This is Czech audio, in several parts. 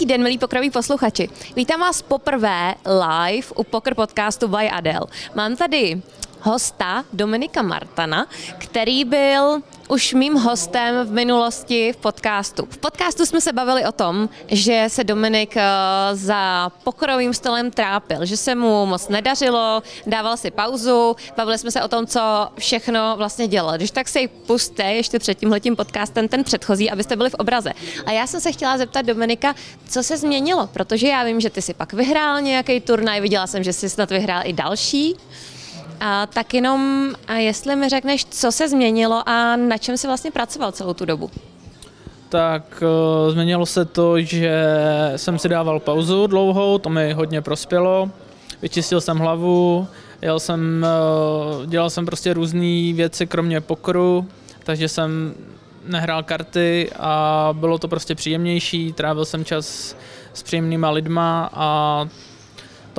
Hezký den, milí pokroví posluchači. Vítám vás poprvé live u Poker podcastu by Adele. Mám tady hosta Dominika Martana, který byl už mým hostem v minulosti v podcastu. V podcastu jsme se bavili o tom, že se Dominik eh, za pokorovým stolem trápil, že se mu moc nedařilo, dával si pauzu, bavili jsme se o tom, co všechno vlastně dělal. Když tak si puste ještě před tímhletím podcastem ten předchozí, abyste byli v obraze. A já jsem se chtěla zeptat Dominika, co se změnilo, protože já vím, že ty si pak vyhrál nějaký turnaj, viděla jsem, že jsi snad vyhrál i další. A tak jenom, a jestli mi řekneš, co se změnilo a na čem jsi vlastně pracoval celou tu dobu? Tak uh, změnilo se to, že jsem si dával pauzu dlouhou, to mi hodně prospělo. Vyčistil jsem hlavu, jel jsem, uh, dělal jsem prostě různé věci, kromě pokoru, takže jsem nehrál karty a bylo to prostě příjemnější, trávil jsem čas s příjemnýma lidma a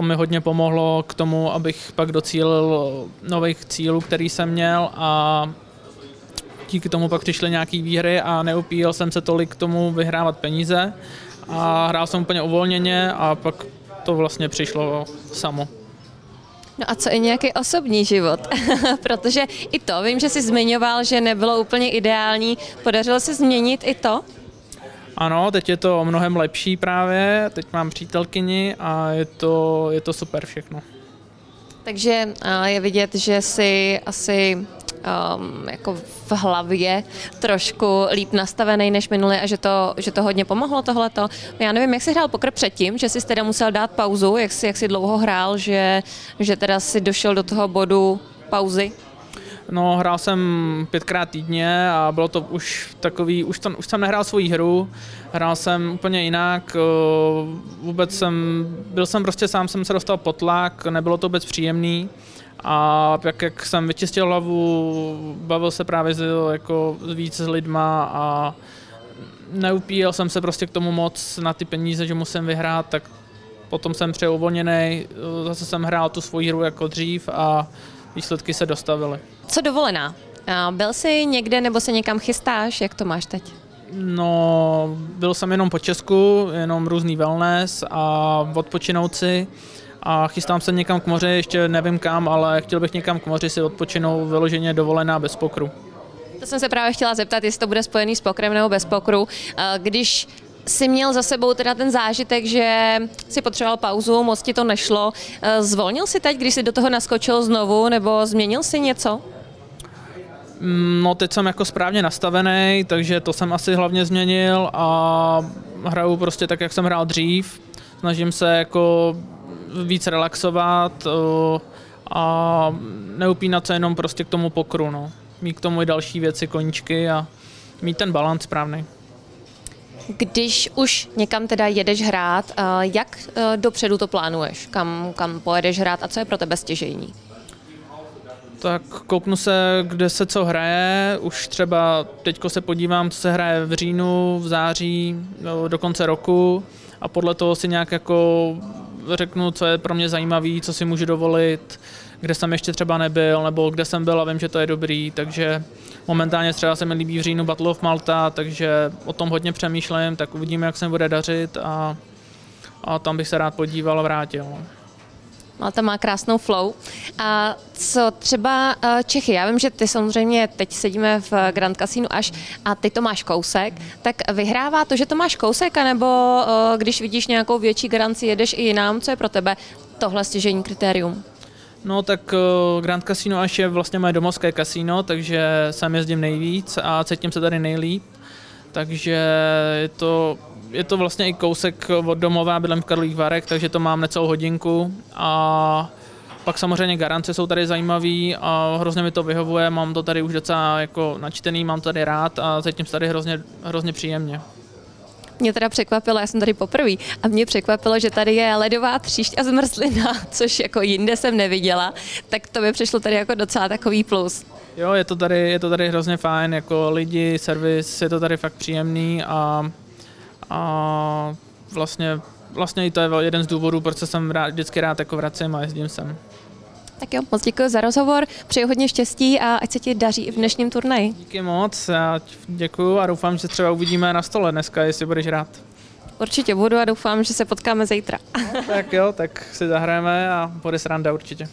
to mi hodně pomohlo k tomu, abych pak docílil nových cílů, který jsem měl a díky tomu pak přišly nějaké výhry a neupíjel jsem se tolik k tomu vyhrávat peníze a hrál jsem úplně uvolněně a pak to vlastně přišlo samo. No a co i nějaký osobní život? Protože i to, vím, že jsi zmiňoval, že nebylo úplně ideální. Podařilo se změnit i to? Ano, teď je to mnohem lepší právě, teď mám přítelkyni a je to, je to super všechno. Takže je vidět, že jsi asi um, jako v hlavě trošku líp nastavený než minulý a že to, že to hodně pomohlo tohleto. Já nevím, jak jsi hrál pokr předtím, že jsi teda musel dát pauzu, jak jsi, jak jsi dlouho hrál, že, že teda si došel do toho bodu pauzy? No, hrál jsem pětkrát týdně a bylo to už takový, už, to, už jsem nehrál svoji hru, hrál jsem úplně jinak, vůbec jsem, byl jsem prostě sám, jsem se dostal pod tlak, nebylo to vůbec příjemný a jak, jak jsem vyčistil hlavu, bavil se právě s, jako, víc s lidma a neupíjel jsem se prostě k tomu moc na ty peníze, že musím vyhrát, tak potom jsem přeuvolněný, zase jsem hrál tu svoji hru jako dřív a výsledky se dostavily. Co dovolená? Byl jsi někde nebo se někam chystáš? Jak to máš teď? No, byl jsem jenom po Česku, jenom různý wellness a odpočinout si a chystám se někam k moři, ještě nevím kam, ale chtěl bych někam k moři si odpočinout vyloženě dovolená bez pokru. To jsem se právě chtěla zeptat, jestli to bude spojený s pokrem nebo bez pokru. Když si měl za sebou teda ten zážitek, že si potřeboval pauzu, moc ti to nešlo. Zvolnil si teď, když jsi do toho naskočil znovu, nebo změnil si něco? Mm, no teď jsem jako správně nastavený, takže to jsem asi hlavně změnil a hraju prostě tak, jak jsem hrál dřív. Snažím se jako víc relaxovat a neupínat se jenom prostě k tomu pokru. No. Mít k tomu i další věci, koníčky a mít ten balans správný. Když už někam teda jedeš hrát, jak dopředu to plánuješ? Kam, kam pojedeš hrát a co je pro tebe stěžejní? Tak kouknu se, kde se co hraje. Už třeba teďko se podívám, co se hraje v říjnu, v září, no, do konce roku a podle toho si nějak jako řeknu, co je pro mě zajímavý, co si můžu dovolit, kde jsem ještě třeba nebyl, nebo kde jsem byl a vím, že to je dobrý, takže momentálně třeba se mi líbí v říjnu Battle of Malta, takže o tom hodně přemýšlím, tak uvidíme, jak se bude dařit a, a tam bych se rád podíval a vrátil. Malta má krásnou flow. A co třeba eh, Čechy? Já vím, že ty samozřejmě teď sedíme v Grand Casino až a ty to máš kousek, tak vyhrává to, že to máš kousek, anebo eh, když vidíš nějakou větší garanci, jedeš i jinam, co je pro tebe tohle stěžení kritérium? No tak Grand Casino až je vlastně moje domovské kasino, takže sam jezdím nejvíc a cítím se tady nejlíp. Takže je to je to vlastně i kousek od domova, bydlím v Karlových Varech, takže to mám necelou hodinku a pak samozřejmě garance jsou tady zajímavý a hrozně mi to vyhovuje, mám to tady už docela jako načtený, mám to tady rád a cítím se tady hrozně, hrozně příjemně. Mě teda překvapilo, já jsem tady poprvé a mě překvapilo, že tady je ledová tříšť a zmrzlina, což jako jinde jsem neviděla, tak to mi přišlo tady jako docela takový plus. Jo, je to tady, je to tady hrozně fajn, jako lidi, servis, je to tady fakt příjemný a a vlastně, vlastně i to je jeden z důvodů, proč se jsem rád, vždycky rád jako vracím a jezdím sem. Tak jo, moc děkuji za rozhovor, přeji hodně štěstí a ať se ti daří i v dnešním turnaji. Díky moc, já děkuji a doufám, že třeba uvidíme na stole dneska, jestli budeš rád. Určitě budu a doufám, že se potkáme zítra. tak jo, tak si zahrajeme a bude sranda určitě.